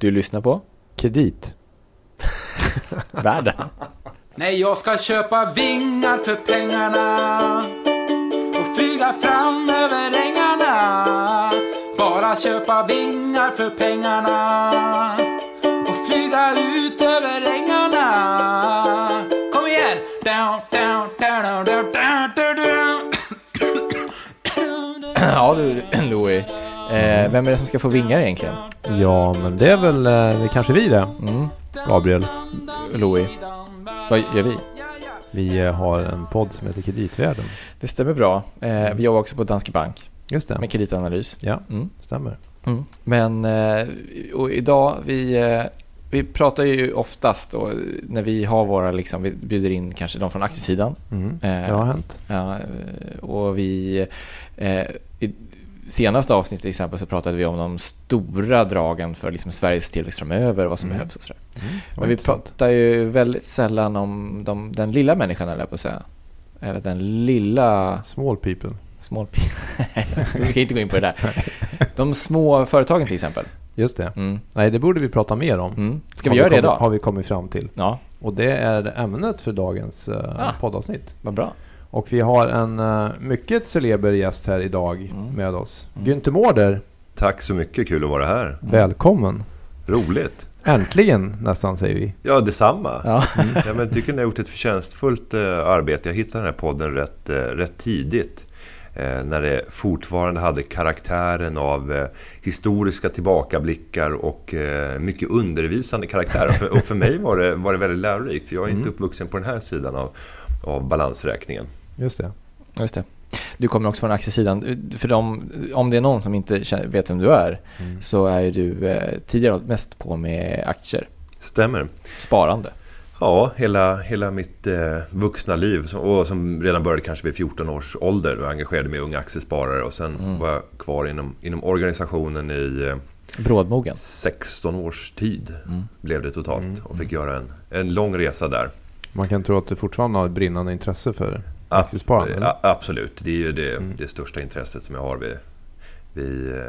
Du lyssnar på Kredit. Världen. Nej, jag ska köpa vingar för pengarna och flyga fram över ängarna. Bara köpa vingar för pengarna och flyga ut över ängarna. Kom igen! Down, down, down, down, down, down, down. ja du, Louis. Eh, vem är det som ska få vingar egentligen? Ja, men det är väl eh, det är kanske vi det. Mm. Gabriel. Louis. Vad gör vi? Vi eh, har en podd som heter Kreditvärlden. Det stämmer bra. Eh, vi jobbar också på Danske Bank Just det. med kreditanalys. Ja, Mm. stämmer. Mm. Men eh, och idag, vi, eh, vi pratar ju oftast då, när vi har våra, liksom, vi bjuder in kanske de från aktiesidan. Mm. Eh, Det har hänt. Ja, och vi... Eh, I senaste avsnittet till exempel så pratade vi om de stora dragen för liksom Sveriges tillväxt framöver och vad som Mm. behövs och sådär. Mm. Men vi pratar ju väldigt sällan om de, den lilla människan, eller på att säga. Eller den lilla... Small people. Small pe- Vi kan inte gå in på det där. De små företagen till exempel. Just det. Mm. Nej, det borde vi prata mer om. Mm. Ska Har vi göra det kommit, idag? Har vi kommit fram till. Ja, Och det är ämnet för dagens eh, Ah. poddavsnitt. vad bra. Och vi har en eh, mycket celeber gäst här idag Mm. med oss. Mm. Günther Mårder, Tack så mycket, kul att vara här. välkommen. Roligt. Äntligen nästan säger vi. Ja, detsamma. Ja. Ja, men tycker ni har gjort ett förtjänstfullt eh, arbete. Jag hittade den här podden rätt, eh, rätt tidigt. Eh, när det fortfarande hade karaktären av eh, historiska tillbakablickar och eh, mycket undervisande karaktär. Och för, och för mig var det, var det väldigt lärorikt. För jag är inte Mm. uppvuxen på den här sidan av, av balansräkningen. Just det. Just det. Du kommer också från aktiesidan. För de, om det är någon som inte vet vem du är Mm. så är du eh, tidigare mest på med aktier. Stämmer. Sparande. Ja, hela, hela mitt eh, vuxna liv som, och som redan började kanske vid 14 års ålder. Då jag engagerade mig i Unga Aktiesparare och sen Mm. var jag kvar inom, inom organisationen i eh, Brådmogen. 16 års tid Mm. blev det totalt Mm. och fick göra en, en lång resa där. Man kan tro att du fortfarande har ett brinnande intresse för aktiesparande. Ja, absolut, det är ju det, Mm. det största intresset som jag har vid, vid eh,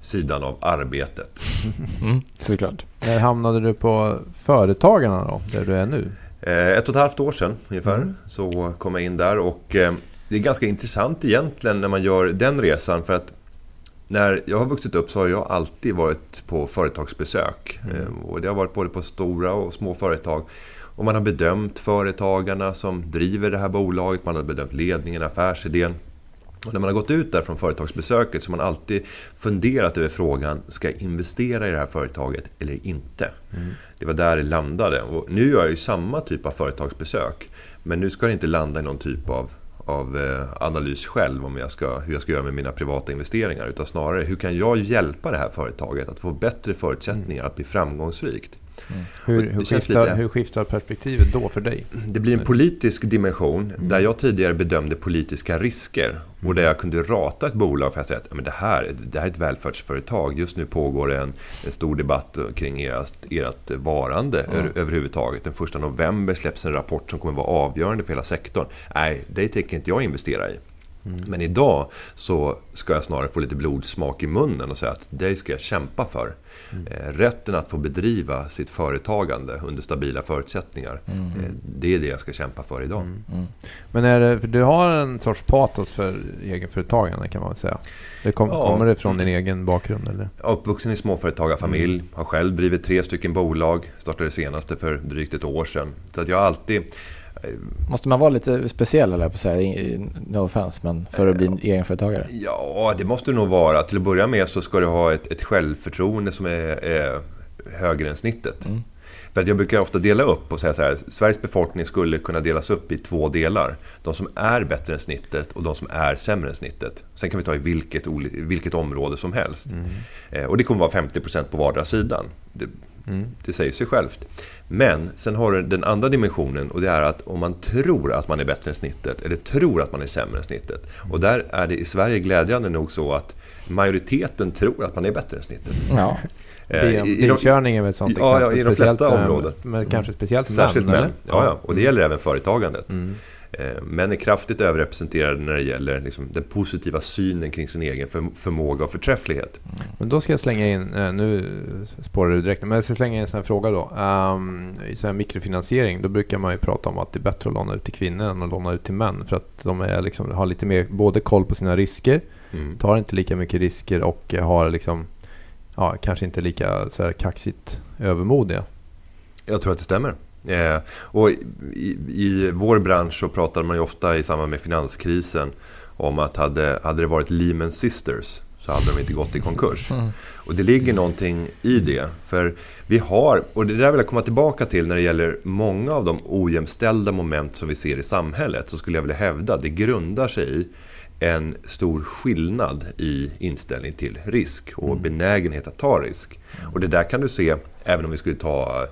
sidan av arbetet. Mm, såklart. När hamnade du på Företagarna då, där du är nu? Eh, ett och ett halvt år sedan ungefär Mm. så kom jag in där och eh, det är ganska intressant egentligen när man gör den resan för att när jag har vuxit upp så har jag alltid varit på företagsbesök. Mm. Eh, och det har varit både på stora och små företag. Och man har bedömt företagarna som driver det här bolaget, man har bedömt ledningen, affärsidén. Och när man har gått ut där från företagsbesöket så har man alltid funderat över frågan, ska jag investera i det här företaget eller inte? Mm. Det var där det landade. Och nu gör jag ju samma typ av företagsbesök. Men nu ska det inte landa i någon typ av, av eh, analys själv om jag ska, hur jag ska göra med mina privata investeringar. Utan snarare, hur kan jag hjälpa det här företaget att få bättre förutsättningar att bli framgångsrikt? Hur, det hur, känns skiftar, lite- hur skiftar perspektivet då för dig? Det blir en politisk dimension Mm. där jag tidigare bedömde politiska risker. Och där jag kunde rata ett bolag för att säga att "Ja, men det, här, det här är ett välfärdsföretag. Just nu pågår en, en stor debatt kring ert, ert varande ö- överhuvudtaget. Den första november släpps en rapport som kommer vara avgörande för hela sektorn. Nej, det tänker inte jag investera i. Mm. Men idag så ska jag snarare få lite blodsmak i munnen och säga att det ska jag kämpa för. Mm. Eh, Rätten att få bedriva sitt företagande under stabila förutsättningar. Mm. Eh, Det är det jag ska kämpa för idag. Mm. Mm. Men är det, du har en sorts patos för egenföretagande kan man säga. Det kom, Ja. Kommer det från din egen bakgrund eller? Jag är uppvuxen i småföretagarfamilj, Mm. har själv drivit tre stycken bolag, startade det senaste för drygt ett år sedan. Så att jag har alltid... eh, Måste man vara lite speciell eller på säga, no offense, men för att bli egenföretagare? Ja, det måste det nog vara. Till att börja med så ska du ha ett, ett självförtroende som är, är högre än snittet. Mm. För att jag brukar ofta dela upp och säga så här, Sveriges befolkning skulle kunna delas upp i två delar. De som är bättre än snittet och de som är sämre än snittet. Sen kan vi ta i vilket, vilket område som helst. Mm. Eh, och det kommer vara 50% på vardera sidan. Det, Mm. det säger sig självt. Men sen har du den andra dimensionen och det är att om man tror att man är bättre än snittet eller tror att man är sämre än snittet. Och där är det i Sverige glädjande nog så att majoriteten tror att man är bättre än snittet. Ja. Eh, i- i de- Bilkörning är väl ett sånt Ja, ja, exempel. i de speciellt, flesta eh, områden. Men kanske speciellt Särskilt män, män. eller? Ja, ja, och det gäller även företagandet. Mm. Eh, Män är kraftigt överrepresenterade när det gäller liksom, den positiva synen kring sin egen för, förmåga och förträfflighet. Men då ska jag slänga in, eh, nu spårar du direkt, men jag ska slänga in en sån här fråga då. Um, I sån här mikrofinansiering, då brukar man ju prata om att det är bättre att låna ut till kvinnor än att låna ut till män. För att de är liksom, har lite mer, både koll på sina risker, Mm. tar inte lika mycket risker och har liksom, ja, kanske inte lika så här kaxigt övermodiga. Jag tror att det stämmer. Eh, och i, I vår bransch så pratar man ju ofta i samband med finanskrisen om att hade, hade det varit Lehman Sisters så hade de inte gått i konkurs. Mm. Och det ligger någonting i det. För vi har, och det där vill jag komma tillbaka till när det gäller många av de ojämställda moment som vi ser i samhället. Så skulle jag vilja hävda att det grundar sig i en stor skillnad i inställning till risk och benägenhet att ta risk. Och det där kan du se även om vi skulle ta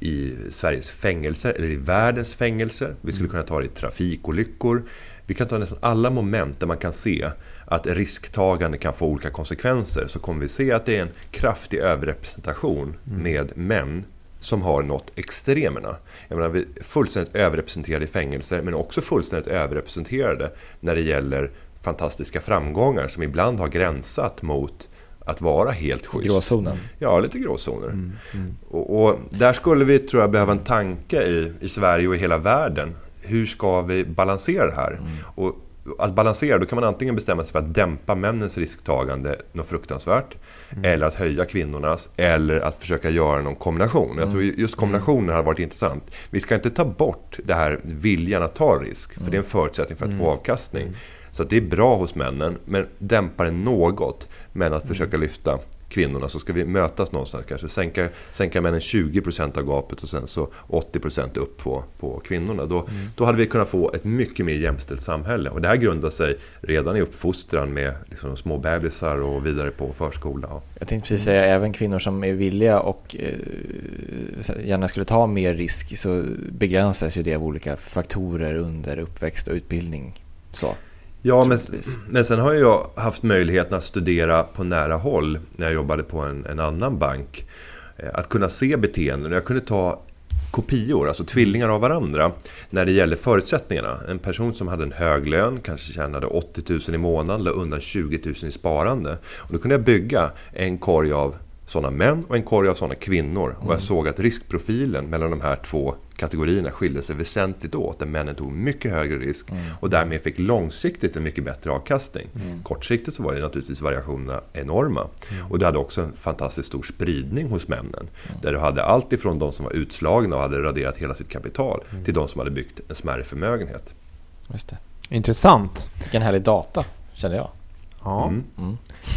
i Sveriges fängelser eller i världens fängelser. Vi skulle kunna ta det i trafikolyckor. Vi kan ta nästan alla moment där man kan se att risktagande kan få olika konsekvenser. Så kommer vi se att det är en kraftig överrepresentation med män som har nått extremerna. Jag menar, vi är fullständigt överrepresenterade i fängelser men också fullständigt överrepresenterade när det gäller fantastiska framgångar som ibland har gränsat mot att vara helt schysst. Gråzonen. Ja, lite gråzoner. Och, och där skulle vi, tror jag, behöva en tanke i, i Sverige och i hela världen. Hur ska vi balansera det här? Och att balansera, då kan man antingen bestämma sig för att dämpa männens risktagande något fruktansvärt. Eller att höja kvinnornas. Eller att försöka göra någon kombination. Jag tror just kombinationen har varit intressant. Vi ska inte ta bort det här viljan att ta risk. För det är en förutsättning för att få avkastning. Så det är bra hos männen, men dämpa det något. Men att försöka lyfta kvinnorna så ska vi mötas någonstans kanske. Sänka, sänka männen 20% av gapet och sen så 80% upp på, på kvinnorna. Då, då hade vi kunnat få ett mycket mer jämställt samhälle. Och det här grundar sig redan i uppfostran med liksom små bebisar och vidare på förskola. Jag tänkte precis säga även kvinnor som är villiga och eh, gärna skulle ta mer risk så begränsas ju det av olika faktorer under uppväxt och utbildning. Så, Ja, men, men sen har jag haft möjligheten att studera på nära håll när jag jobbade på en, en annan bank. Eh, Att kunna se beteenden. Jag kunde ta kopior, alltså tvillingar av varandra, när det gäller förutsättningarna. En person som hade en hög lön, kanske tjänade 80 000 i månaden, la undan 20 000 i sparande. Och då kunde jag bygga en korg av sådana män och en korg av sådana kvinnor. Och jag såg att riskprofilen mellan de här två kategorierna skilde sig väsentligt åt. Där männen tog mycket högre risk och därmed fick långsiktigt en mycket bättre avkastning. Kortsiktigt så var det naturligtvis variationerna enorma. Och du hade också en fantastiskt stor spridning hos männen. Där du hade allt ifrån de som var utslagna och hade raderat hela sitt kapital till de som hade byggt en smärre förmögenhet. Just det. Intressant. Vilken härlig data, kände jag. Ja.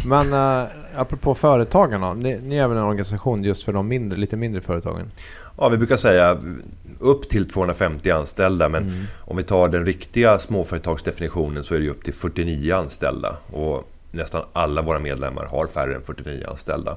Mm. Mm. Men uh, apropå företagarna, ni, ni är väl en organisation just för de mindre, lite mindre företagen? Ja, vi brukar säga upp till 250 anställda. Men om vi tar den riktiga småföretagsdefinitionen så är det upp till 49 anställda. Och nästan alla våra medlemmar har färre än 49 anställda.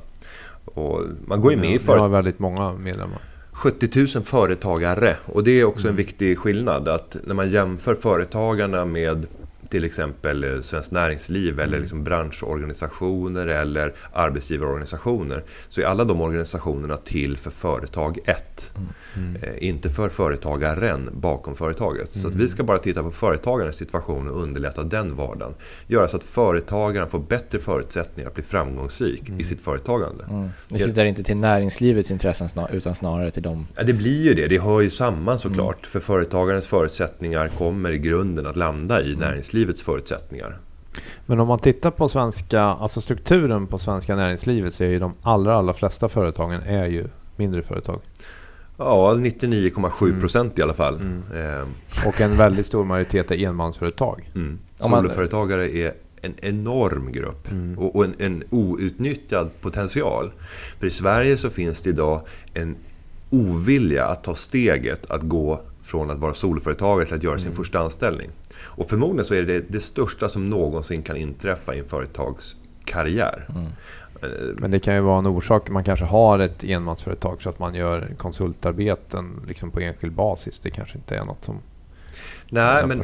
Och man går ju med i Ni för har väldigt många medlemmar. 70 000 företagare. Och det är också en viktig skillnad. Att när man jämför företagarna med till exempel eh, Svenskt Näringsliv eller liksom branschorganisationer eller arbetsgivarorganisationer så är alla de organisationerna till för företag 1. Eh, inte för företagaren bakom företaget. Så att vi ska bara titta på företagarens situation och underlätta den vardagen. Göra så att företagaren får bättre förutsättningar att bli framgångsrik i sitt företagande. Mm. Ni tittar inte till näringslivets intressen utan snarare till dem. Ja, det blir ju det. Det hör ju samman såklart. För företagarens förutsättningar kommer i grunden att landa i näringslivets förutsättningar. Men om man tittar på svenska, alltså strukturen på svenska näringslivet så är ju de allra, allra flesta företagen är ju mindre företag. Ja, 99,7 procent i alla fall. Eh, Och en väldigt stor majoritet är enmansföretag. Mm. Soloföretagare är en enorm grupp och, och en, en outnyttjad potential. För i Sverige så finns det idag en ovilja att ta steget att gå från att vara soloföretagare till att göra sin första anställning. Och förmodligen så är det det största som någonsin kan inträffa i en företagskarriär. Eh, Men det kan ju vara en orsak. Man kanske har ett enmansföretag så att man gör konsultarbeten liksom på enskild basis. Det kanske inte är något som Nej, men,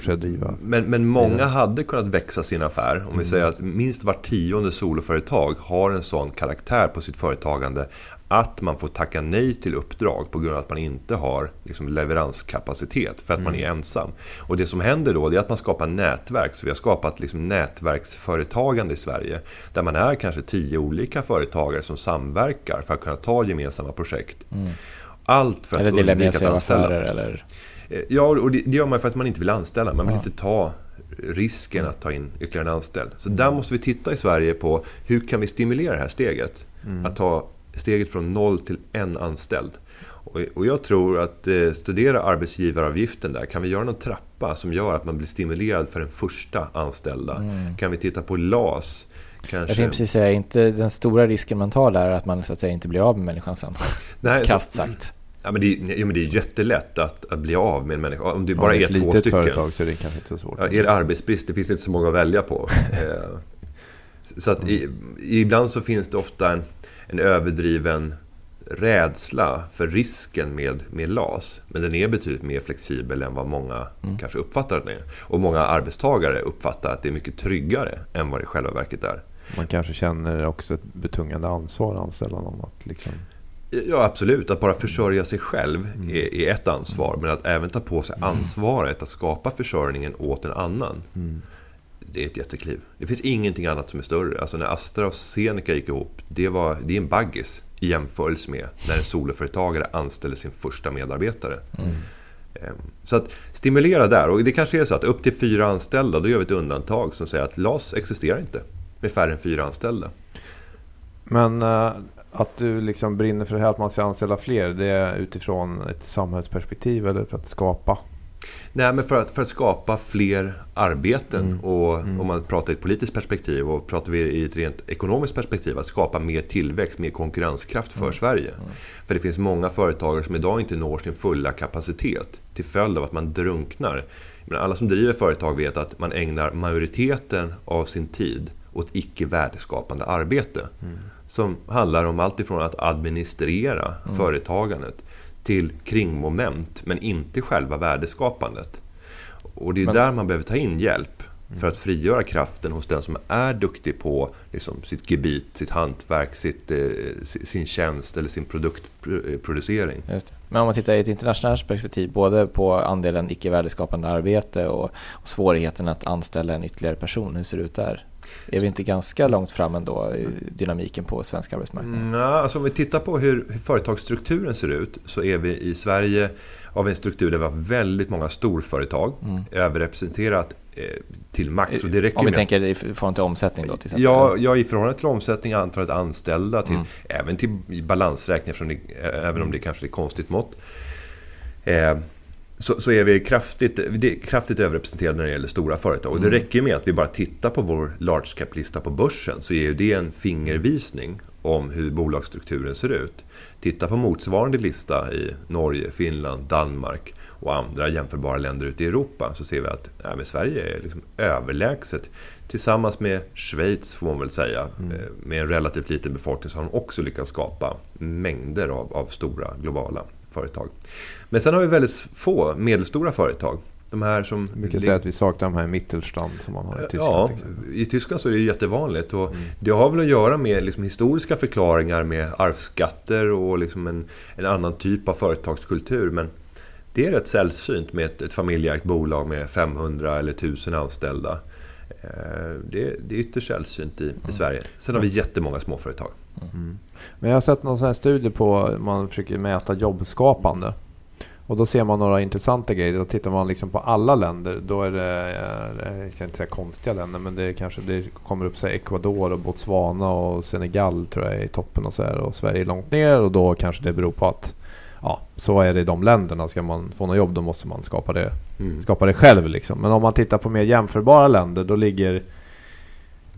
men, men många vidare. hade kunnat växa sin affär. Om vi säger att minst var tionde soloföretag har en sån karaktär på sitt företagande att man får tacka nej till uppdrag på grund av att man inte har liksom, leveranskapacitet för att mm. man är ensam. Och det som händer då är att man skapar nätverk. Så vi har skapat liksom, nätverksföretagande i Sverige. Där man är kanske tio olika företagare som samverkar för att kunna ta gemensamma projekt. Mm. Allt för att eller undvika att anställa. Affärer, eller? Eh, ja, och det, det gör man för att man inte vill anställa. Man vill ja. inte ta risken att ta in ytterligare en anställd. Så där måste vi titta i Sverige på hur kan vi stimulera det här steget? Mm. Att ta steget från noll till en anställd. Och jag tror att eh, studera arbetsgivaravgiften där, kan vi göra någon trappa som gör att man blir stimulerad för den första anställda? Mm. Kan vi titta på LAS? Kanske... Jag tänkte precis säga, inte den stora risken man tar där är att man så att säga inte blir av med människan sen. Nej, Kast sagt. Ja, men det, ja, men det är jättelätt att, att bli av med en människa. Om det bara ja, är två stycken. företag så är det kanske inte så svårt. Ja, är det arbetsbrist, det finns inte så många att välja på. Eh, så att i, ibland så finns det ofta en, en överdriven rädsla för risken med, med LAS. Men den är betydligt mer flexibel än vad många mm. kanske uppfattar den är. Och många arbetstagare uppfattar att det är mycket tryggare än vad det i själva verket är. Man kanske känner också ett betungande ansvar att anställa någon. Att liksom... Ja, absolut. Att bara försörja sig själv mm. är, är, ett ansvar. Men att även ta på sig mm. ansvaret att skapa försörjningen åt en annan. Mm. Det är ett jättekliv. Det finns ingenting annat som är större. Alltså när Astra och Zeneca gick ihop, det, var, det är en baggis i jämförelse med när en soloföretagare anställer sin första medarbetare. Mm. Ehm, så att stimulera där. Och det kanske är så att upp till fyra anställda, då gör vi ett undantag som säger att LAS existerar inte med färre än fyra anställda. Men uh, att du liksom brinner för det här att man ska anställa fler, det är utifrån ett samhällsperspektiv eller för att skapa Nej, men för att, för att skapa fler arbeten. Mm. Och mm. om man pratar i ett politiskt perspektiv och pratar vi i ett rent ekonomiskt perspektiv. Att skapa mer tillväxt, mer konkurrenskraft för mm. Sverige. Mm. För det finns många företagare som idag inte når sin fulla kapacitet till följd av att man drunknar. Men alla som driver företag vet att man ägnar majoriteten av sin tid åt icke värdeskapande arbete. Mm. Som handlar om allt ifrån att administrera mm. företagandet till kringmoment men inte själva värdeskapandet. Och det är men... där man behöver ta in hjälp för att frigöra kraften hos den som är duktig på liksom, sitt gebit, sitt hantverk, sitt, eh, sin tjänst eller sin produktproducering. Men om man tittar i ett internationellt perspektiv, både på andelen icke värdeskapande arbete och, och svårigheten att anställa en ytterligare person, hur ser det ut där? Är vi inte ganska långt fram ändå i dynamiken på svensk arbetsmarknad? Mm, alltså om vi tittar på hur, hur företagsstrukturen ser ut så är vi i Sverige av en struktur där vi har väldigt många storföretag. Mm. Överrepresenterat eh, till max. Och det räcker om vi med, tänker i förhållande till omsättning då? Till exempel. ja, ja, i förhållande till omsättning, antalet anställda, till, mm. även till balansräkning, även om det kanske är ett konstigt mått. Eh, så, så är vi kraftigt, kraftigt överrepresenterade när det gäller stora företag. Och det mm. räcker med att vi bara tittar på vår large cap-lista på börsen så är det en fingervisning om hur bolagsstrukturen ser ut. Titta på motsvarande lista i Norge, Finland, Danmark och andra jämförbara länder ute i Europa så ser vi att ja, Sverige är liksom överlägset. Tillsammans med Schweiz får man väl säga, mm. Eh, med en relativt liten befolkning så har de också lyckats skapa mängder av, av stora globala företag. Men sen har vi väldigt få medelstora företag. De här som... Vi kan säga att vi saknar de här Mittelstand som man har i Tyskland. Ja, i Tyskland så är det jättevanligt. Och mm. Det har väl att göra med liksom historiska förklaringar med arvsskatter och liksom en, en annan typ av företagskultur. Men det är rätt sällsynt med ett, ett familjeägt bolag med 500 eller 1000 anställda. Eh, det, det är ytterst sällsynt i, mm. i Sverige. Sen har vi jättemånga småföretag. Mm. Men jag har sett någon sån studie på man försöker mäta jobbskapande. Och då ser man några intressanta grejer. Då tittar man liksom på alla länder. Då är det, jag ska inte säga konstiga länder, men det, kanske, det kommer upp så Ecuador och Botswana och Senegal tror jag är i toppen och så här. Och Sverige är långt ner och då kanske det beror på att ja, så är det i de länderna. Ska man få något jobb då måste man skapa det, mm. skapa det själv. Liksom. Men om man tittar på mer jämförbara länder då ligger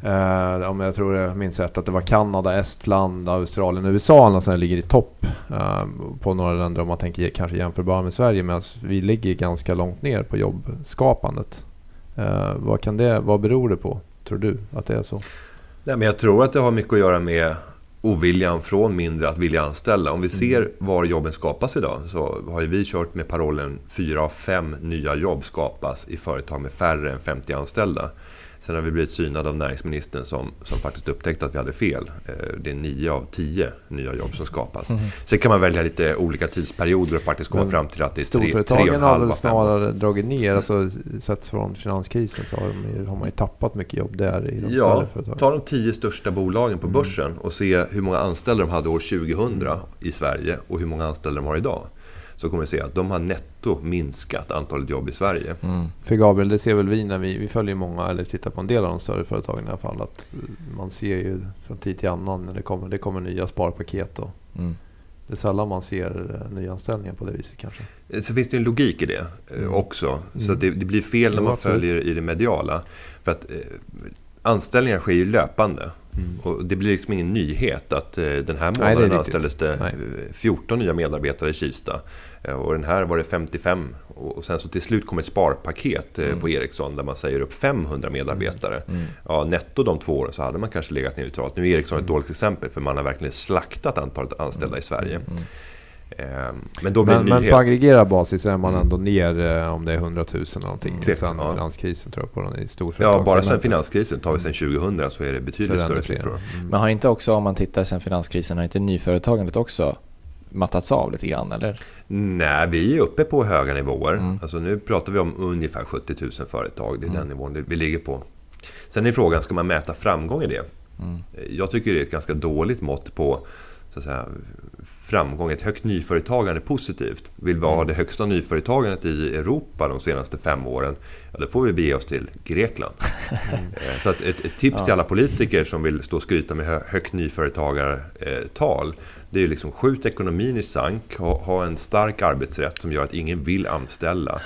Uh, om jag tror jag minns rätt att det var Kanada, Estland, Australien, USA som ligger i topp uh, på några länder om man tänker kanske jämförbara med Sverige medan vi ligger ganska långt ner på jobbskapandet. Uh, vad, kan det, vad beror det på, tror du, att det är så? Nej, men jag tror att det har mycket att göra med oviljan från mindre att vilja anställa. Om vi mm. ser var jobben skapas idag så har vi kört med parollen 4 av 5 nya jobb skapas i företag med färre än 50 anställda. Sen har vi blivit synade av näringsministern som, som faktiskt upptäckte att vi hade fel. Eh, det är nio av tio nya jobb som skapas. Mm. Sen kan man välja lite olika tidsperioder och faktiskt komma Men fram till att det är tre, tre och en Storföretagen har väl av fem. snarare dragit ner. Alltså, sett från finanskrisen så har, de, har man ju tappat mycket jobb där i de Ja, företagen. ta de tio största bolagen Mm. på börsen och se hur många anställda de hade år 2000 i Sverige och hur många anställda de har idag. Så kommer vi se att de har netto minskat antalet jobb i Sverige. Mm. För Gabriel, det ser väl vi när vi, vi följer många, eller tittar på en del av de större företagen i alla fall. Att eh, man ser ju från tid till annan när det kommer, det kommer nya sparpaket. Och Mm. det är sällan man ser eh, nyanställningar på det viset kanske. Så finns det en logik i det eh, Mm. också. Så Mm. att det, det blir fel när man följer i det mediala. För att eh, anställningar sker ju löpande. Mm. Och det blir liksom ingen nyhet att eh, den här Nej, det månaden anställdes det Nej. eh, 14 nya medarbetare i Kista. Eh, Och den här var det 55. Och sen så till slut kom ett sparpaket eh, Mm. på Ericsson där man säger upp 500 medarbetare. Mm. Ja, netto de två åren så hade man kanske legat neutralt. Nu är Ericsson ett dåligt exempel för man har verkligen slaktat antalet anställda i Sverige. Mm. Eh, Men då blir det Men, en men på aggregerad basis är man Mm. ändå ner eh, om det är 100 000 eller någonting. Tvek- sen ja. finanskrisen tror jag på den i storföretag. Ja, bara sen Sen- finanskrisen, tar vi sen 2000 så är det så betydligt är det ännu större siffror. Mm. Men har inte också, om man tittar sen finanskrisen, har inte nyföretagandet också mattats av lite grann? Eller? Nej, vi är uppe på höga nivåer. Mm. Alltså nu pratar vi om ungefär 70 000 företag. Det är Mm. den nivån vi ligger på. Sen är frågan, ska man mäta framgång i det? Mm. Jag tycker det är ett ganska dåligt mått på så att säga, framgång. Ett högt nyföretagande är positivt. Vill vi ha Mm. det högsta nyföretagandet i Europa de senaste fem åren, ja, då får vi bege oss till Grekland. Eh, Så att ett, ett tips till alla politiker som vill stå och skryta med hö- högt nyföretagartal, det är ju liksom skjut ekonomin i sank, ha, ha en stark arbetsrätt som gör att ingen vill anställa.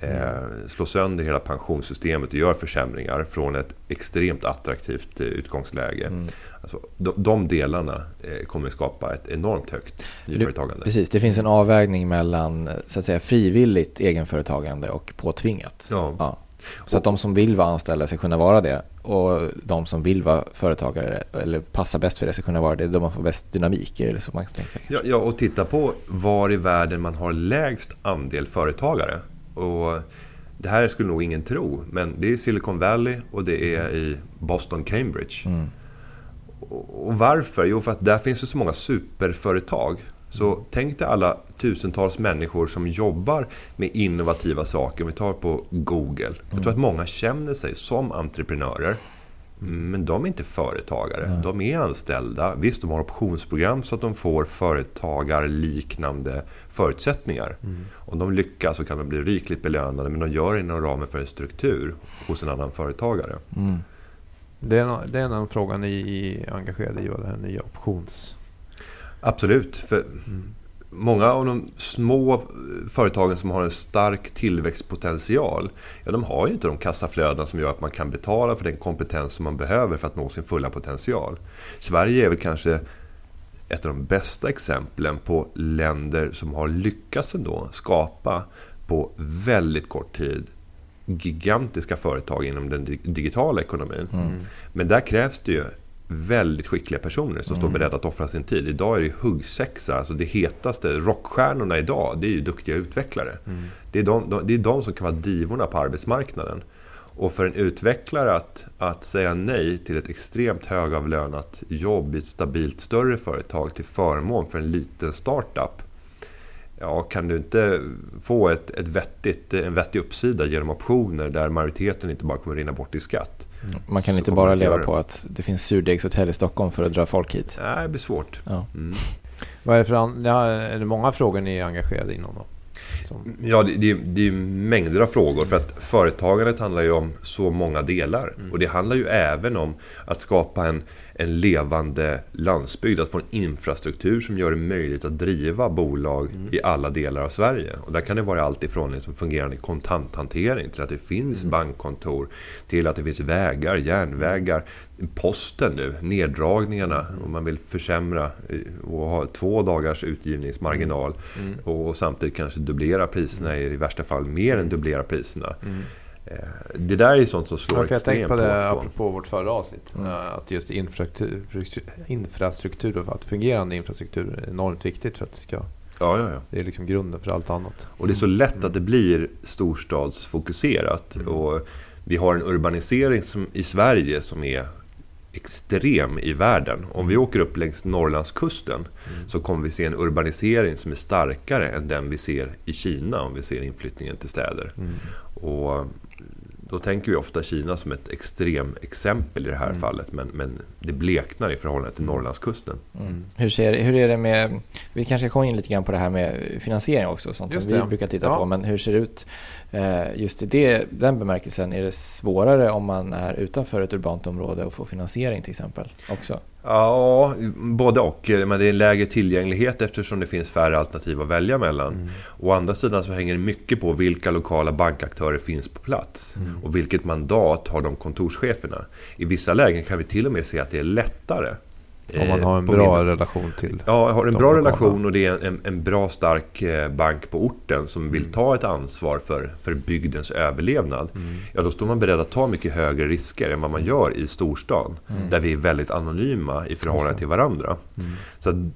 Eh, slå sönder hela pensionssystemet och gör försämringar från ett extremt attraktivt eh, utgångsläge. Mm. Alltså, de, de delarna eh, kommer skapa ett enormt högt nyföretagande. Precis, det finns en avvägning mellan så att säga, frivilligt egenföretagande och påtvingat. Ja. Ja. Så att de som vill vara anställda ska kunna vara det och de som vill vara företagare eller passar bäst för det ska kunna vara det. De man får bäst dynamik eller så man kan tänka. Ja, ja, och titta på var i världen man har lägst andel företagare. Och det här skulle nog ingen tro, men det är Silicon Valley och det är i Boston, Cambridge. Mm. Och varför? Jo, för att där finns det så många superföretag. Så tänk dig alla tusentals människor som jobbar med innovativa saker. Om vi tar på Google. Jag tror att många känner sig som entreprenörer. Men de är inte företagare. De är anställda. Visst, de har optionsprogram så att de får företagarliknande förutsättningar. Om de lyckas så kan de bli rikligt belönade. Men de gör det inom ramen för en struktur hos en annan företagare. Mm. Det är, en, det är en av frågan ni är engagerade i, det här nya options... Absolut. För Mm. Många av de små eh, företagen som har en stark tillväxtpotential, ja, de har ju inte de kassaflöden som gör att man kan betala för den kompetens som man behöver för att nå sin fulla potential. Sverige är väl kanske ett av de bästa exemplen på länder som har lyckats ändå skapa på väldigt kort tid gigantiska företag inom den di- digitala ekonomin. Mm. Men där krävs det ju väldigt skickliga personer som står Mm. beredda att offra sin tid. Idag är det huggsexa, alltså det hetaste. Rockstjärnorna idag, det är ju duktiga utvecklare. Mm. Det är de, de, det är de som kan vara divorna på arbetsmarknaden. Och för en utvecklare att, att säga nej till ett extremt högavlönat jobb i ett stabilt större företag till förmån för en liten startup. Ja, kan du inte få ett, ett vettigt, en vettig uppsida genom optioner där majoriteten inte bara kommer rinna bort i skatt. Man kan Så inte bara leva på att det finns surdegshotell i Stockholm för att dra folk hit. Nej, det blir svårt. Ja. Mm. Vad är det för an- ja, är det många frågor ni är engagerade inom då? Som, Ja, det, det, det är mängder av frågor. För att företagandet handlar ju om så många delar. Och det handlar ju även om att skapa en, en levande landsbygd. Att få en infrastruktur som gör det möjligt att driva bolag i alla delar av Sverige. Och där kan det vara allt ifrån liksom fungerande kontanthantering till att det finns bankkontor. Till att det finns vägar, järnvägar, posten nu, neddragningarna. Om man vill försämra eh, och ha två dagars utgivningsmarginal. mm. Och samtidigt kanske dubblera priserna, i värsta fall mer än dubblera priserna. Mm. Eh, Det där är sånt som slår tänkte extremt på det hårt på. apropå vårt förra avsnitt. Mm. eh, Att just infrastruktur, infrastruktur att fungerande infrastruktur är enormt viktigt för att det ska... Ja, ja, ja. Det är liksom grunden för allt annat. Och det är så lätt att det blir storstadsfokuserat. Mm. Och vi har en urbanisering som, i Sverige som är extrem i världen. Om vi åker upp längs Norrlandskusten Mm. så kommer vi se en urbanisering som är starkare än den vi ser i Kina om vi ser inflyttningen till städer. Mm. Och då tänker vi ofta Kina som ett extremexempel i det här Mm. fallet. Men, men det bleknar i förhållande till Norrlandskusten. Mm. Hur, ser, hur är det med, vi kanske kommer in lite grann på det här med finansiering också, sånt Just som vi brukar titta Ja. på. Men hur ser det ut just i det, den bemärkelsen? Är det svårare om man är utanför ett urbant område och får finansiering till exempel? Också? Ja, både och. Men det är lägre tillgänglighet eftersom det finns färre alternativ att välja mellan. Mm. Å andra sidan så hänger det mycket på vilka lokala bankaktörer finns på plats. Mm. Och vilket mandat har de kontorscheferna. I vissa lägen kan vi till och med se att det är lättare. Om man eh, har en bra mindre- relation till... Ja, har en bra lokala. relation och det är en, en bra stark eh, bank på orten som Mm. vill ta ett ansvar för, för bygdens överlevnad. Mm. Ja, då står man beredd att ta mycket högre risker än vad man gör i storstan. Där vi är väldigt anonyma i förhållande till varandra. Mm. Så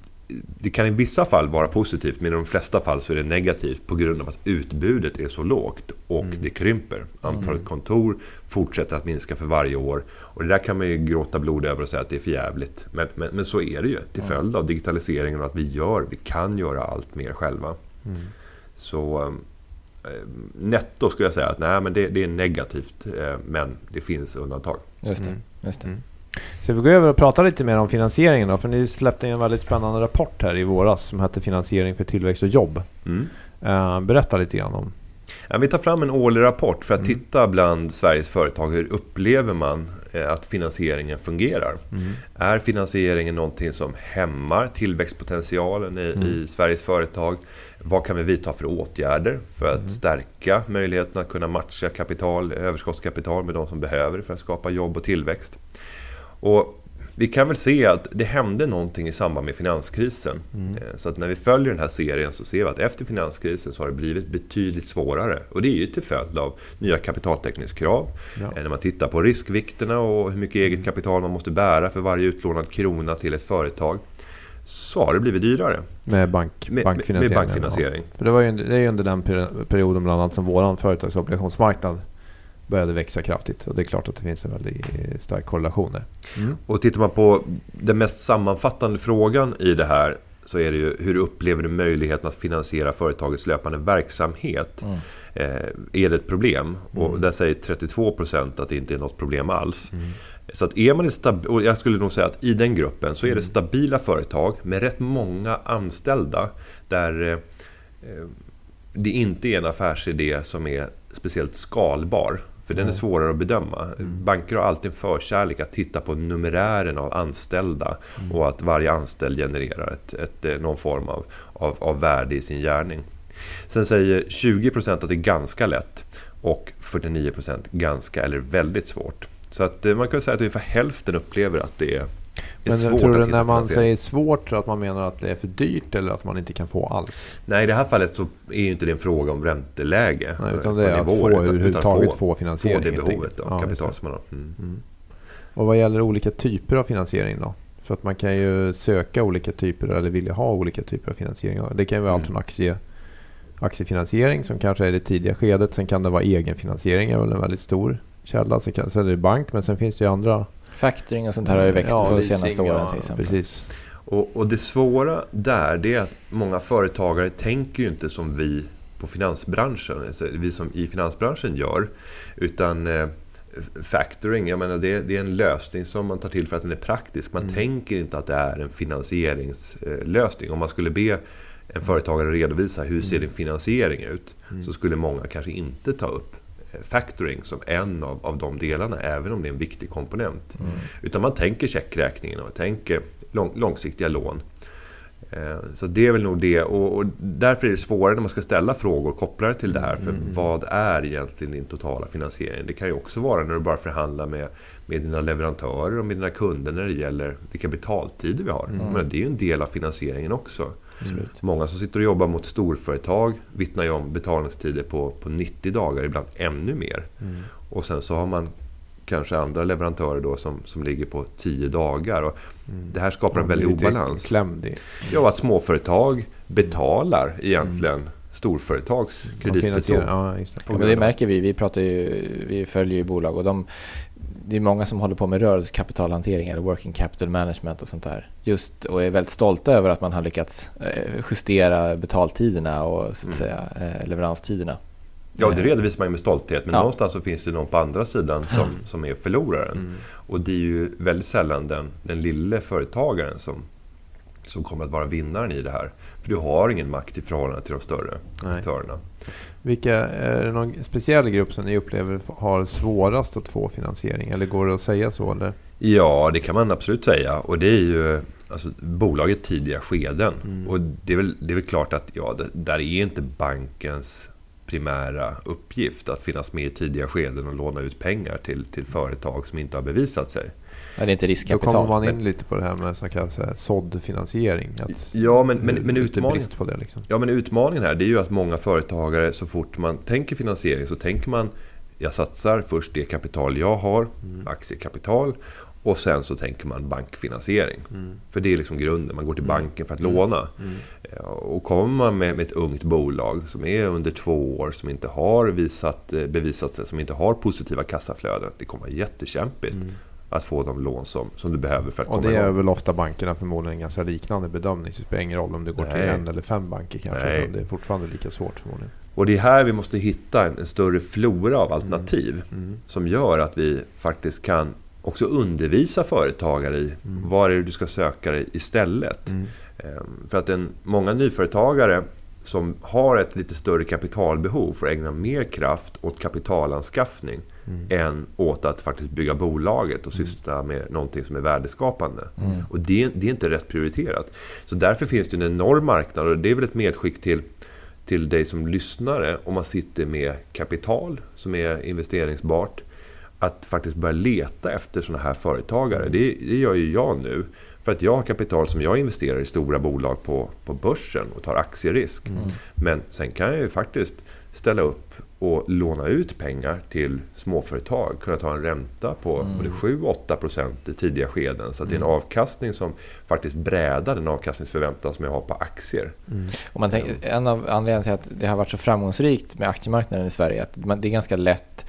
det kan i vissa fall vara positivt, men i de flesta fall så är det negativt på grund av att utbudet är så lågt och Mm. det krymper. Antalet kontor fortsätter att minska för varje år. Och det där kan man ju gråta blod över och säga att det är för jävligt. Men, men, men så är det ju till följd av digitaliseringen och att vi gör, vi kan göra allt mer själva. Mm. Så eh, netto skulle jag säga att nej, men det, det är negativt, eh, men det finns undantag. Just det. Mm. Just det. Mm. Så vi går över och pratar lite mer om finansieringen då, för ni släppte en väldigt spännande rapport här i våras som hette Finansiering för tillväxt och jobb. Mm. Eh, berätta lite grann om... Ja, vi tar fram en årlig rapport för att Mm. titta bland Sveriges företag. Hur upplever man eh, att finansieringen fungerar? Mm. Är finansieringen någonting som hämmar tillväxtpotentialen i, Mm. i Sveriges företag? Vad kan vi vidta för åtgärder för att Mm. stärka möjligheten att kunna matcha kapital, överskottskapital med de som behöver det för att skapa jobb och tillväxt? Och vi kan väl se att det hände någonting i samband med finanskrisen. Mm. Eh, Så att när vi följer den här serien så ser vi att efter finanskrisen så har det blivit betydligt svårare. Och det är ju till följd av nya kapitaltäckningskrav. Ja. Mm. Eh, När man tittar på riskvikterna och hur mycket eget kapital man måste bära för varje utlånad krona till ett företag. Så har det blivit dyrare Med, bank, med, bankfinansiering. med bankfinansiering. Ja. För det, var ju, det är ju under den peri- perioden bland annat som vår företagsobligationsmarknad började växa kraftigt. Och det är klart att det finns en väldigt stark korrelation där. Mm. Och tittar man på den mest sammanfattande frågan i det här så är det ju hur upplever du möjligheten att finansiera företagets löpande verksamhet? Mm. Eh, är det ett problem? Och Mm. där säger 32% att det inte är något problem alls. Mm. Så att är man stab- och jag skulle nog säga att i den gruppen så är Mm. det stabila företag med rätt många anställda där eh, eh, det inte är en affärsidé som är speciellt skalbar. För den är svårare att bedöma. Mm. Banker har alltid en förkärlek att titta på numerären av anställda Mm. och att varje anställd genererar ett, ett, eh, någon form av, av, av värde i sin gärning. Sen säger 20% att det är ganska lätt och 49% ganska eller väldigt svårt. Så att eh, man kan säga att ungefär hälften upplever att det är Men svårt tror du när man säger svårt att man menar att det är för dyrt eller att man inte kan få alls? Nej, i det här fallet så är ju inte det en fråga om ränteläge. Nej, utan det är att nivåer, få överhuvudtaget få få, finansiering. få det behovet av Ja, kapital som man har. Mm. det. Mm. Och vad gäller olika typer av finansiering då? För att man kan ju söka olika typer eller vilja ha olika typer av finansiering. Det kan ju vara allt Mm. från aktie, aktiefinansiering som kanske är det tidiga skedet. Sen kan det vara egenfinansiering, är väl en väldigt stor källa. Sen, kan, sen är det bank, men sen finns det ju andra. Factoring och sånt här har ju växt på de senaste åren ja, till exempel. Precis. Och, och det svåra där det är att många företagare tänker ju inte som vi på finansbranschen, alltså vi som i finansbranschen gör. Utan eh, factoring, jag menar det, det är en lösning som man tar till för att den är praktisk. Man Mm. tänker inte att det är en finansieringslösning. Om man skulle be en företagare redovisa hur ser Mm. din finansiering ut Mm. så skulle många kanske inte ta upp factoring som en av, av de delarna, även om det är en viktig komponent. Mm. Utan man tänker checkräkningen och man tänker lång, långsiktiga lån. Eh, Så det är väl nog det. Och, och därför är det svårare när man ska ställa frågor kopplade till det här. För Mm. vad är egentligen din totala finansiering? Det kan ju också vara när du bara förhandlar med, med dina leverantörer och med dina kunder när det gäller vilka betaltider vi har. Mm. Men det är ju en del av finansieringen också. Absolut. Många som sitter och jobbar mot storföretag vittnar ju om betalningstider på, på 90 dagar, ibland ännu mer. Mm. Och sen så har man kanske andra leverantörer då som, som ligger på 10 dagar. Och Mm. det här skapar en väldig obalans. Klämd i. Ja, att småföretag betalar egentligen storföretags De kreditbehov. finansierar- Ja, det. Det märker vi. Vi, pratar ju, vi följer ju bolag och de, det är många som håller på med rörelsekapitalhantering eller working capital management och sånt där. Just och är väldigt stolta över att man har lyckats eh, justera betaltiderna och så att Mm. säga eh, leveranstiderna. Ja, det redovisar man ju med stolthet. Men Ja. någonstans så finns det någon på andra sidan som, som är förloraren. Mm. Och det är ju väldigt sällan den, den lille företagaren som, som kommer att vara vinnaren i det här. För du har ingen makt i förhållande till de större Nej. aktörerna. Vilka, är det någon speciell grupp som ni upplever har svårast att få finansiering? Eller går det att säga så? Eller? Ja, det kan man absolut säga. Och det är ju alltså, bolaget tidiga skeden. Mm. Och det är, väl, det är väl klart att ja, det, där är inte bankens primära uppgift att finnas med i tidiga skeden och låna ut pengar till, till företag som inte har bevisat sig. Ja, det är inte Då riskkapital. kommer man in men- lite på det här med kallas såddfinansiering. Att Ja, men, men, men utmaningen... på det liksom. Ja, men utmaningen här det är ju att många företagare så fort man tänker finansiering så tänker man jag satsar först det kapital jag har, Mm. aktiekapital och sen så tänker man bankfinansiering. Mm. För det är liksom grunden, man går till Mm. banken för att Mm. låna. Mm. Ja, Och kommer man med, med ett ungt bolag som är under två år, som inte har visat, eh, bevisat sig, som inte har positiva kassaflöden. Det kommer vara jättekämpigt Mm. Att få de lån som, som du behöver för att Och komma det är igång. väl ofta bankerna förmodligen en ganska liknande bedömning. Så det spelar ingen roll om det går till Nej. en eller fem banker kanske. Nej. Det är fortfarande lika svårt förmodligen. Och det är här vi måste hitta en, en större flora av alternativ. Mm. som gör att vi faktiskt kan också undervisa företagare i Mm. vad är det du ska söka dig istället. Mm. Ehm, För att en, många nyföretagare som har ett lite större kapitalbehov får ägna mer kraft åt kapitalanskaffning Mm. än åt att faktiskt bygga bolaget och syssla med någonting som är värdeskapande. Mm. Och det, det är inte rätt prioriterat. Så därför finns det en enorm marknad och det är väl ett medskick till, till dig som lyssnare om man sitter med kapital som är investeringsbart. Att faktiskt börja leta efter sådana här företagare. Det, det gör ju jag nu. För att jag har kapital som jag investerar i stora bolag på, på börsen och tar aktierisk. Mm. Men sen kan jag ju faktiskt ställa upp och låna ut pengar till småföretag. Kunna ta en ränta på Mm. både 7-8 procent i tidiga skeden. Så att det är en Mm. avkastning som faktiskt brädar den avkastningsförväntan som jag har på aktier. Mm. Och man tänker, en av anledningarna till att det har varit så framgångsrikt med aktiemarknaden i Sverige är att det är ganska lätt.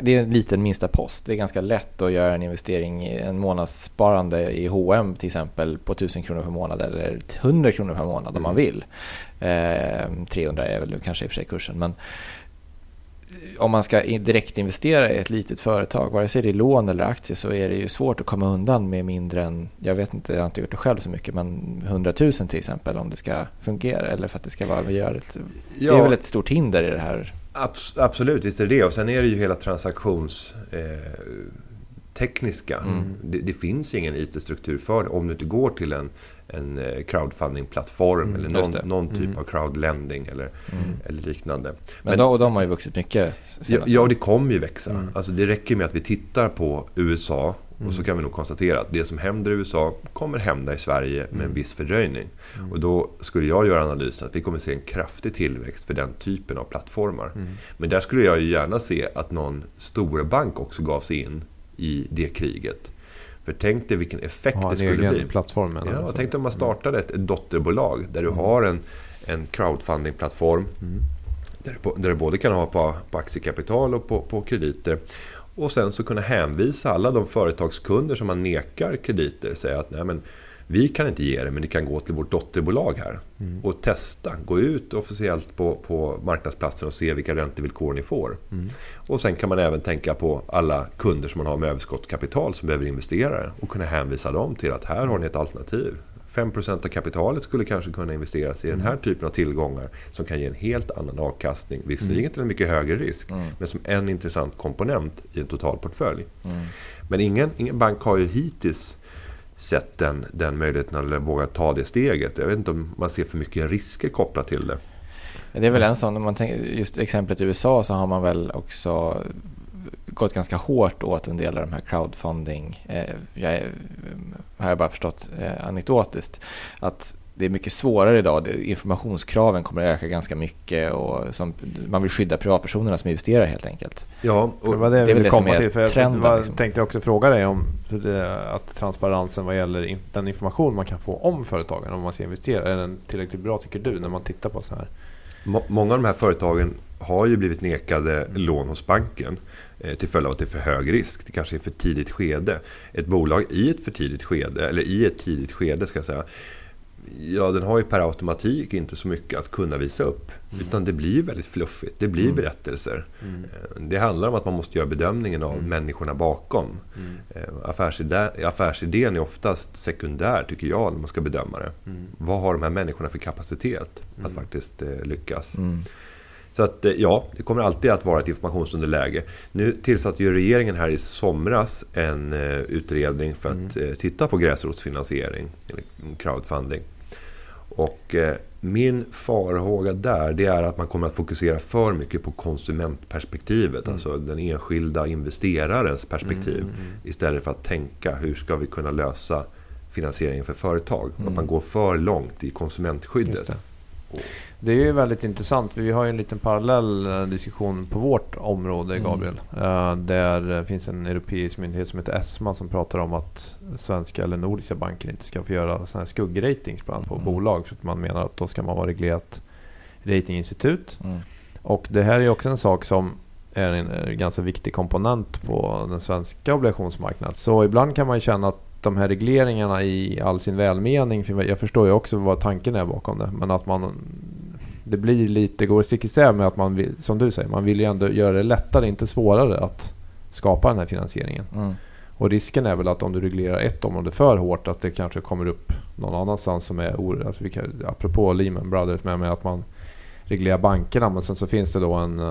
Det är en liten minsta post. Det är ganska lätt att göra en investering i en månadssparande i H&M till exempel på 1000 kronor per månad eller 100 kronor per månad om man Mm. vill. Eh, 300 är väl kanske i och för sig kursen. Men om man ska direkt investera i ett litet företag, vare sig det är lån eller aktier, så är det ju svårt att komma undan med mindre än, jag vet inte, jag har inte gjort det själv så mycket, men 100 000 till exempel om det ska fungera eller för att det ska vara görligt. Det är väl ett stort hinder i det här. abs- absolut, visst är det det. Och sen är det ju hela transaktions... Eh, tekniska. Mm. Det, det finns ingen IT-struktur för det om du inte går till en, en eh, crowdfunding-plattform Mm, eller någon, någon typ Mm. av crowdlending eller, Mm. eller liknande. Men, Men- de, har ju vuxit mycket. Ja, ja, det kommer ju växa. Mm. Alltså, det räcker med att vi tittar på USA Mm. och så kan vi nog konstatera att det som händer i USA kommer hända i Sverige med en Mm. viss fördröjning. Mm. Och då skulle jag göra analysen att vi kommer se en kraftig tillväxt för den typen av plattformar. Mm. Men där skulle jag ju gärna se att någon storbank också gav sig in i det kriget. För tänk dig vilken effekt det skulle bli. plattform Ja, alltså. tänk dig om man startade ett, ett dotterbolag där du har en, en crowdfunding-plattform Mm. där du, där du både kan ha på, på aktiekapital och på, på krediter. Och sen så kunna hänvisa alla de företagskunder som man nekar krediter. Säga att Nej, men, vi kan inte ge det, men ni kan gå till vårt dotterbolag här. Mm. Och testa. Gå ut officiellt på, på marknadsplatsen och se vilka räntevillkor ni får. Mm. Och sen kan man även tänka på alla kunder som man har med överskottskapital som behöver investera och kunna hänvisa dem till att här har ni ett alternativ. 5% av kapitalet skulle kanske kunna investeras i den här typen av tillgångar som kan ge en helt annan avkastning. Visserligen till en mycket högre risk, Mm. men som en intressant komponent i en totalportfölj. Mm. Men ingen, ingen bank har ju hittills sett den, den möjligheten eller vågat ta det steget. Jag vet inte om man ser för mycket risker kopplat till det. Det är väl en sån, om man tänker, just exemplet i USA så har man väl också gått ganska hårt åt en del av de här crowdfunding, eh, jag har jag bara förstått eh, anekdotiskt, att det är mycket svårare idag. Det- Informationskraven kommer att öka ganska mycket och som, man vill skydda privatpersonerna som investerar helt enkelt. Ja, Det och, var det det är jag väl det som komma är till. För jag trenden, var, liksom. tänkte också fråga dig om det, att transparensen vad gäller den information man kan få om företagen om man ska investera. Är den tillräckligt bra tycker du när man tittar på så här Må- Många av de här företagen har ju blivit nekade lån hos banken till följd av att det är för hög risk. Det kanske är för tidigt skede. Ett bolag i ett för tidigt skede, eller i ett tidigt skede ska jag säga, ja den har ju per automatik inte så mycket att kunna visa upp. Utan det blir väldigt fluffigt, det blir berättelser. Eh, Det handlar om att man måste göra bedömningen av människorna bakom. Eh, Affärsidé, affärsidén är oftast sekundär tycker jag när man ska bedöma det. Vad har de här människorna för kapacitet att faktiskt eh, lyckas? Mm. Så att eh, ja, det kommer alltid att vara ett informationsunderläge. Nu tillsatte ju regeringen här i somras en eh, utredning för att eh, titta på gräsrotsfinansiering, eller crowdfunding. Och min farhåga där, det är att man kommer att fokusera för mycket på konsumentperspektivet, alltså den enskilda investerarens perspektiv. Istället för att tänka, hur ska vi kunna lösa finansieringen för företag? Att man går för långt i konsumentskyddet. Det. Är ju väldigt intressant. Vi har ju en liten parallell eh, diskussion på vårt område, Mm. Gabriel. Eh, Där det finns en europeisk myndighet som heter ESMA som pratar om att svenska eller nordiska banker inte ska få göra såna här skuggratings bland annat på Mm. bolag. För att man menar att då ska man vara reglerat ratinginstitut. Mm. Och det här är också en sak som är en eh, ganska viktig komponent på den svenska obligationsmarknaden. Så ibland kan man känna att de här regleringarna i all sin välmening, för jag förstår ju också vad tanken är bakom det, men att man det blir lite, går stick i stäv med att man vill, som du säger, man vill ju ändå göra det lättare, inte svårare att skapa den här finansieringen. Mm. Och risken är väl att om du reglerar ett område för hårt att det kanske kommer upp någon annanstans som är or... Alltså vi kan, apropå Lehman Brothers med, med att man reglerar bankerna men sen så finns det då en, eh,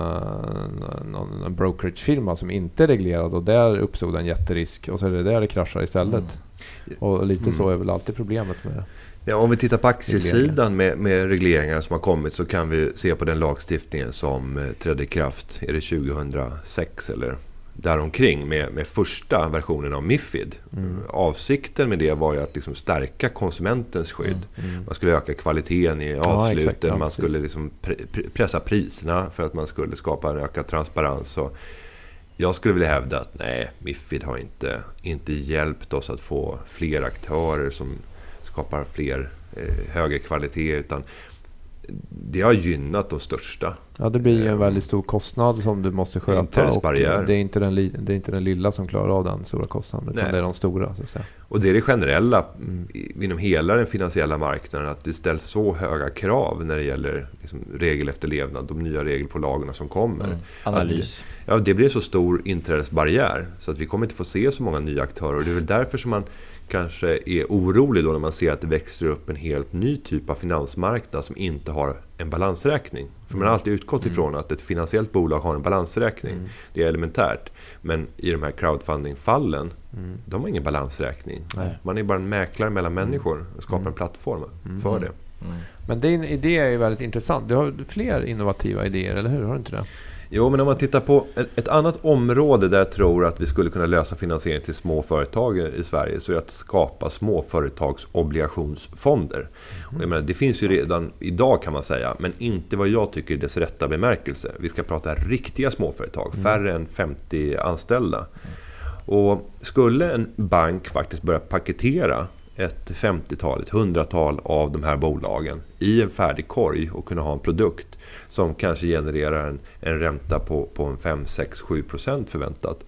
en, en, brokeragefirma som inte är reglerad och där uppstod en jätterisk och så är det där det kraschar istället. Och lite så är väl alltid problemet med Ja, om vi tittar på aktiesidan med, med regleringar som har kommit så kan vi se på den lagstiftningen som eh, trädde i kraft, är det 2006 eller däromkring med, med första versionen av Mifid. Avsikten med det var ju att liksom stärka konsumentens skydd. Man skulle öka kvaliteten i avsluten, exakt. Ja, man skulle liksom pre- pressa priserna för att man skulle skapa en ökad transparens. Och jag skulle vilja hävda att nej, Mifid har inte, inte hjälpt oss att få fler aktörer som skapar fler eh, högre kvalitet. Utan det har gynnat de största. Ja, det blir ju en väldigt stor kostnad som du måste sköta. Och det, är inte den, det är inte den lilla som klarar av den stora kostnaden. Utan Nej. det är de stora. Så att säga. Och det är det generella i- inom hela den finansiella marknaden. Att det ställs så höga krav när det gäller liksom, regelefterlevnad. De nya regelpålagorna som kommer. Mm. Analys. Ja, det blir en så stor inträdesbarriär så att vi kommer inte få se så många nya aktörer. Och det är väl därför som man kanske är orolig då när man ser att det växer upp en helt ny typ av finansmarknad som inte har en balansräkning. För man har alltid utgått ifrån att ett finansiellt bolag har en balansräkning. Det är elementärt. Men i de här crowdfunding-fallen, de har ingen balansräkning. Nej. Man är bara en mäklare mellan människor och skapar en plattform för det. Mm. Men din idé är ju väldigt intressant. Du har fler innovativa idéer, eller hur? Har du inte det? Jo, men om man tittar på ett, annat område där jag tror att vi skulle kunna lösa finansiering till små företag i Sverige så är det att skapa småföretagsobligationsfonder. Och jag menar, det finns ju redan idag kan man säga, men inte vad jag tycker är dess rätta bemärkelse. Vi ska prata riktiga småföretag, färre än 50 anställda. Och skulle en bank faktiskt börja paketera ett 50-tal, ett 100-tal av de här bolagen i en färdig korg och kunna ha en produkt som kanske genererar en, en ränta på, på en 5, 6, 7 procent förväntat.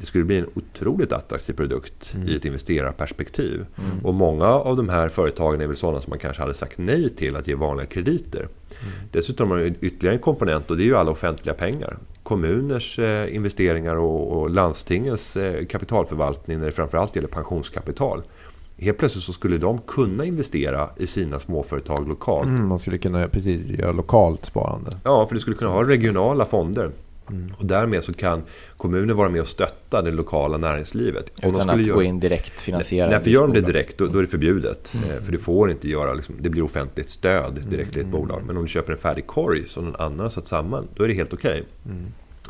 Det skulle bli en otroligt attraktiv produkt i ett investerarperspektiv. Och många av de här företagen är väl sådana som man kanske hade sagt nej till att ge vanliga krediter. Dessutom har man ytterligare en komponent och det är ju alla offentliga pengar. Kommuners eh, investeringar och, och landstingens eh, kapitalförvaltning när det framförallt gäller pensionskapital. Helt plötsligt så skulle de kunna investera i sina småföretag lokalt. Mm, man skulle kunna precis göra lokalt sparande. Ja, för du skulle kunna ha regionala fonder. Mm. Och därmed så kan kommunen vara med och stötta det lokala näringslivet. Om de Utan skulle att göra- gå in direkt finansiera Nej, för gör de det direkt då, då är det förbjudet. Eh, För du får inte göra, liksom, det blir offentligt stöd direkt till ett bolag. Men om du köper en färdig korg som någon annan har satt samman, då är det helt okej.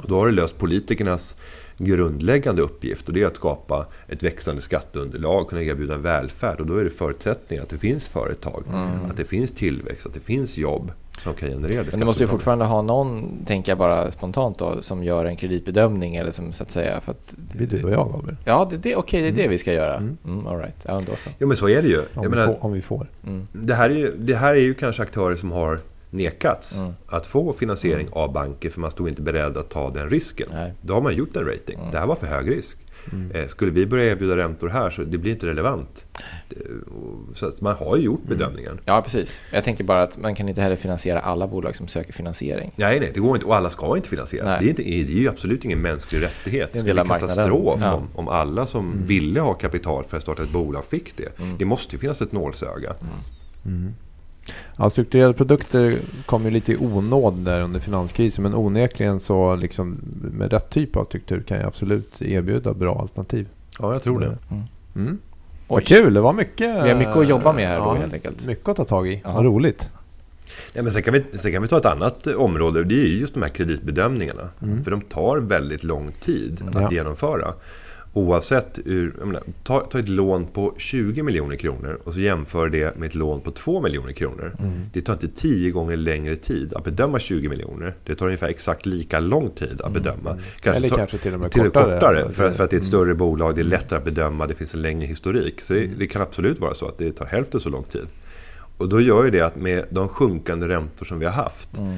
Och Då har du löst politikernas grundläggande uppgift och det är att skapa ett växande skatteunderlag, kunna erbjuda en välfärd. Och då är det förutsättningar att det finns företag, att det finns tillväxt, att det finns jobb som kan generera det Men du måste ju fortfarande ha någon, tänker jag bara spontant då, som gör en kreditbedömning eller som så att säga för att... Det blir du och jag, Gabriel. Ja, det, det, okej, det är det vi ska göra. Mm, all right. Ja, då så. Jo men så är det ju. Om, Jag vi menar, får, om vi får. Mm. det, här är ju, det här är ju kanske aktörer som har nekats Mm. att få finansiering av banker för man stod inte beredd att ta den risken. Nej. Då har man gjort en rating. Mm. Det här var för hög risk. Eh, skulle vi börja erbjuda räntor här så det blir inte relevant. Så att man har ju gjort bedömningen. Ja, precis. Jag tänker bara att man kan inte heller finansiera alla bolag som söker finansiering. Nej, nej, det går inte. Och alla ska inte finansieras. Nej. Det är, inte, det är ju absolut ingen mänsklig rättighet. Det är en Det del skulle bli katastrof Ja. om, om alla som ville ha kapital för att starta ett bolag fick det. Mm. Det måste ju finnas ett nålsöga. Mm. Ja, strukturerade produkter kom ju lite i onåd där under finanskrisen. Men onekligen så liksom med rätt typ av struktur kan jag absolut erbjuda bra alternativ. Ja, jag tror det. Mm. Mm. Oj. Vad kul, det var mycket. Vi har mycket att jobba med här då, helt enkelt. Mycket att ta tag i. Ja. Vad roligt. Ja, men sen, kan vi, sen kan vi ta ett annat område. Det är ju just de här kreditbedömningarna. Mm. För de tar väldigt lång tid Mm. att Ja. genomföra. Oavsett ur, jag menar, ta, ta ett lån på 20 miljoner kronor och så jämför det med ett lån på 2 miljoner kronor. Mm. Det tar inte 10 gånger längre tid att bedöma 20 miljoner. Det tar ungefär exakt lika lång tid att bedöma. Mm. Eller tar- kanske till och med till kortare. kortare. för, att- för att det är ett Mm. större bolag, det är lättare att bedöma, det finns en längre historik. Så det, Mm. det kan absolut vara så att det tar hälften så lång tid. Och då gör ju det att med de sjunkande räntor som vi har haft Mm.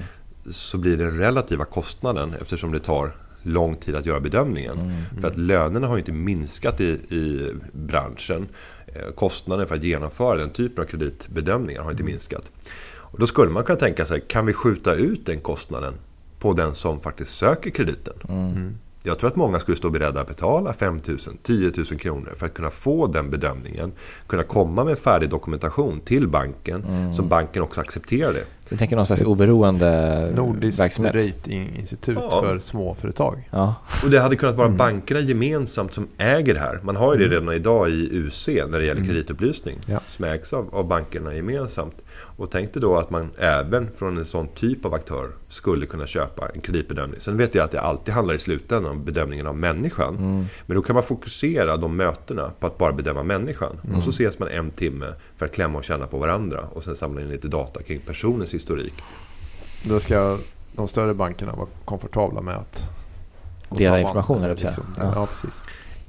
så blir den relativa kostnaden, eftersom det tar lång tid att göra bedömningen. Mm. För att lönerna har ju inte minskat i, i branschen. Eh, Kostnaden för att genomföra den typen av kreditbedömningar har inte minskat. Och då skulle man kunna tänka sig, kan vi skjuta ut den kostnaden på den som faktiskt söker krediten? Mm. Jag tror att många skulle stå beredda att betala 5 000, 10 000 kronor för att kunna få den bedömningen. Kunna komma med färdig dokumentation till banken Mm. som banken också accepterar det. Jag tänker någon slags oberoende Nordiskt verksamhet. ratinginstitut Ja. för småföretag. Ja. Och det hade kunnat vara Mm. bankerna gemensamt som äger det här. Man har ju det redan idag i UC när det gäller Mm. kreditupplysning. Ja. Som ägs av, av bankerna gemensamt. Och tänkte då att man även från en sån typ av aktör skulle kunna köpa en kreditbedömning. Sen vet jag att det alltid handlar i slutändan om bedömningen av människan. Mm. Men då kan man fokusera de mötena på att bara bedöma människan. Mm. Och så ses man en timme för att klämma och känna på varandra. Och sen samla in lite data kring personens historik. Då ska de större bankerna vara komfortabla med att Dela information, Liksom. Ja. Ja. precis.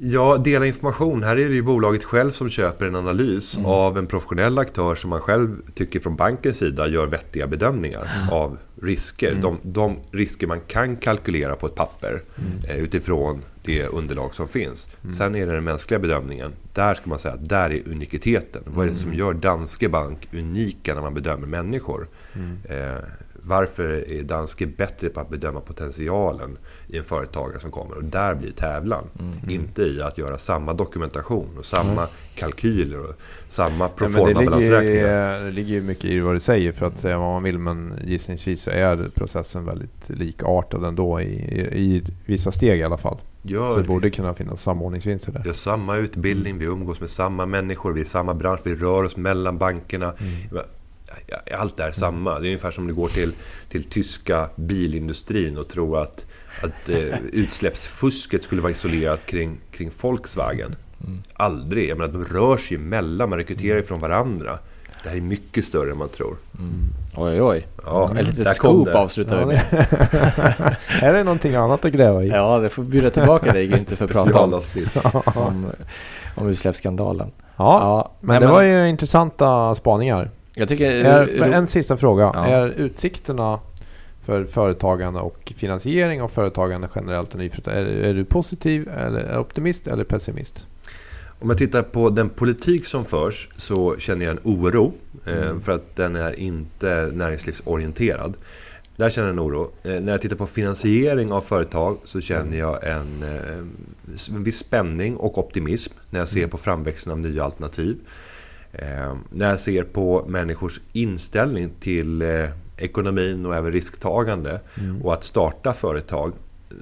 Ja, dela information. Här är det ju bolaget själv som köper en analys Mm. av en professionell aktör som man själv tycker från bankens sida gör vettiga bedömningar av risker. Mm. De, de risker man kan kalkylera på ett papper eh, utifrån det underlag som finns. Mm. Sen är det den mänskliga bedömningen. Där ska man säga att där är unikiteten. Vad är det som gör Danske Bank unika när man bedömer människor? Mm. Eh, varför är Danske bättre på att bedöma potentialen i en företagare som kommer? Och där blir tävlan. Mm. Inte i att göra samma dokumentation och samma kalkyler och samma Ja, det, proforma balansräkningar. det ligger ju mycket i vad du säger för att säga vad man vill men gissningsvis så är processen väldigt likartad ändå i, i, i vissa steg i alla fall. Så Gör, det borde kunna finnas samordningsvinster där. vi har samma utbildning, vi umgås med samma människor, vi är i samma bransch, vi rör oss mellan bankerna. Mm. Ja, Allt är samma. Det är ungefär som det går till, till tyska bilindustrin och tror att, att eh, utsläppsfusket skulle vara isolerat kring, kring Volkswagen. Mm. Aldrig. Jag menar, de rör sig emellan, man rekryterar ifrån varandra. Det här är mycket större än man tror. Mm. Oj, oj. Ja, Ett litet scoop det. avslutar vi Ja, med. är det någonting annat att gräva i? Ja, det får bjuda tillbaka dig Günther för att prata om, om, om utsläppsskandalen. Ja, men nej, det var ju intressanta spaningar. Jag tycker... Är, en sista fråga. Ja. Är utsikterna för företagande och finansiering av företagande generellt och nyföretagande, är, är du positiv, eller optimist eller pessimist? Om jag tittar på den politik som förs så känner jag en oro. eh, Mm. För att den är inte näringslivsorienterad. Där känner jag en oro. Eh, När jag tittar på finansiering av företag så känner jag en, eh, en viss spänning och optimism när jag ser på framväxten av nya alternativ. Eh, När jag ser på människors inställning till eh, ekonomin och även risktagande Mm. och att starta företag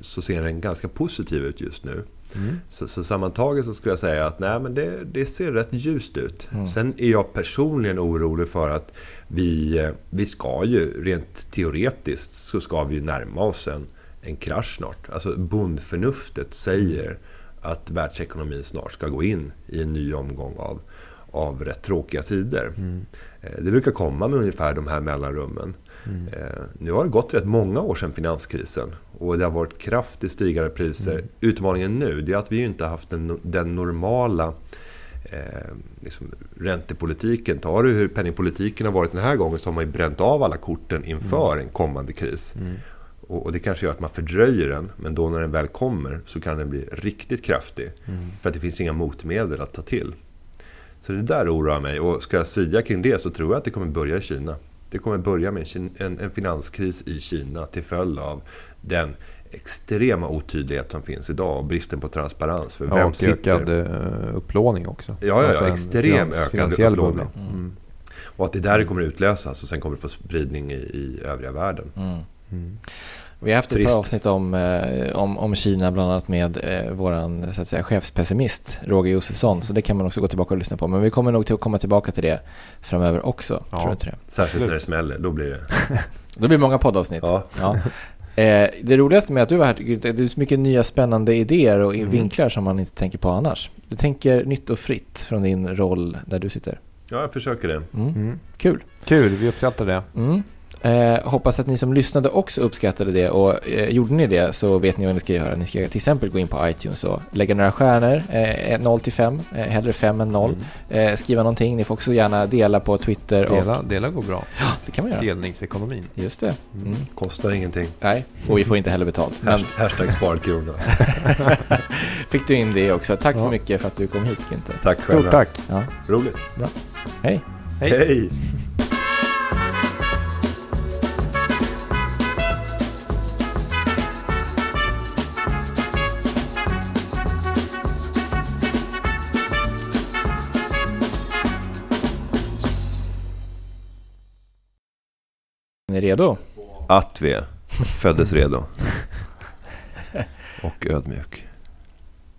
så ser den ganska positiv ut just nu. Mm. Så, så sammantaget så skulle jag säga att nej, men det, det ser rätt ljust ut. Mm. Sen är jag personligen orolig för att vi, eh, vi ska ju rent teoretiskt så ska vi närma oss en, en krasch snart. Alltså bondförnuftet säger att världsekonomin snart ska gå in i en ny omgång av, av rätt tråkiga tider. Mm. Det brukar komma med ungefär de här mellanrummen. Mm. Eh, Nu har det gått rätt många år sedan finanskrisen och det har varit kraftigt stigande priser. Mm. Utmaningen nu är att vi inte har haft den, den normala eh, liksom räntepolitiken. Tar du hur penningpolitiken har varit den här gången så har man ju bränt av alla korten inför en kommande kris. Mm. Och, och det kanske gör att man fördröjer den, men då när den väl kommer så kan den bli riktigt kraftig. Mm. För att det finns inga motmedel att ta till. Så det där oroar mig. Och ska jag säga kring det så tror jag att det kommer börja i Kina. Det kommer börja med en, finanskris i Kina till följd av den extrema otydlighet som finns idag och bristen på transparens. För Ja, vem och sitter... ökad eh, upplåning också. Ja, ja, ja, Alltså extrem ökad finansiell upplåning. Mm. Och att det där kommer utlösas och sen kommer det få spridning i, i övriga världen. Mm. Mm. Vi har haft ett Trist. par avsnitt om, eh, om, om Kina, bland annat med eh, vår så att säga, chefspessimist Roger Josefsson. Så det kan man också gå tillbaka och lyssna på. Men vi kommer nog till att komma tillbaka till det framöver också. Ja. Tror du inte det? Särskilt när det smäller, då blir det... Då blir det många poddavsnitt. Ja. Ja. Eh, det roligaste med att du var här, jag, det är så mycket nya spännande idéer och Mm. vinklar som man inte tänker på annars. Du tänker nytt och fritt från din roll där du sitter. ja, jag försöker det. Mm. Mm. Kul. Kul, vi uppskattar det. Mm. Eh, hoppas att ni som lyssnade också uppskattade det och eh, gjorde ni det så vet ni vad ni ska göra. Ni ska till exempel gå in på iTunes och lägga några stjärnor, eh, 0 till 5, eh, hellre 5 än 0. Eh, skriva någonting, ni får också gärna dela på Twitter. Och, Dela, dela går bra. det kan man göra. Delningsekonomin. Just det. Mm. Kostar ingenting. Nej, och vi får inte heller betalt. Men Hasht- Hashtag sparkrona. fick du in det också. Tack så Ja. mycket för att du kom hit Günther. Tack Stort själva. tack. Ja. Roligt. Hej. Hej. Hej. Ni redo? Att vi föddes redo. Och ödmjuk.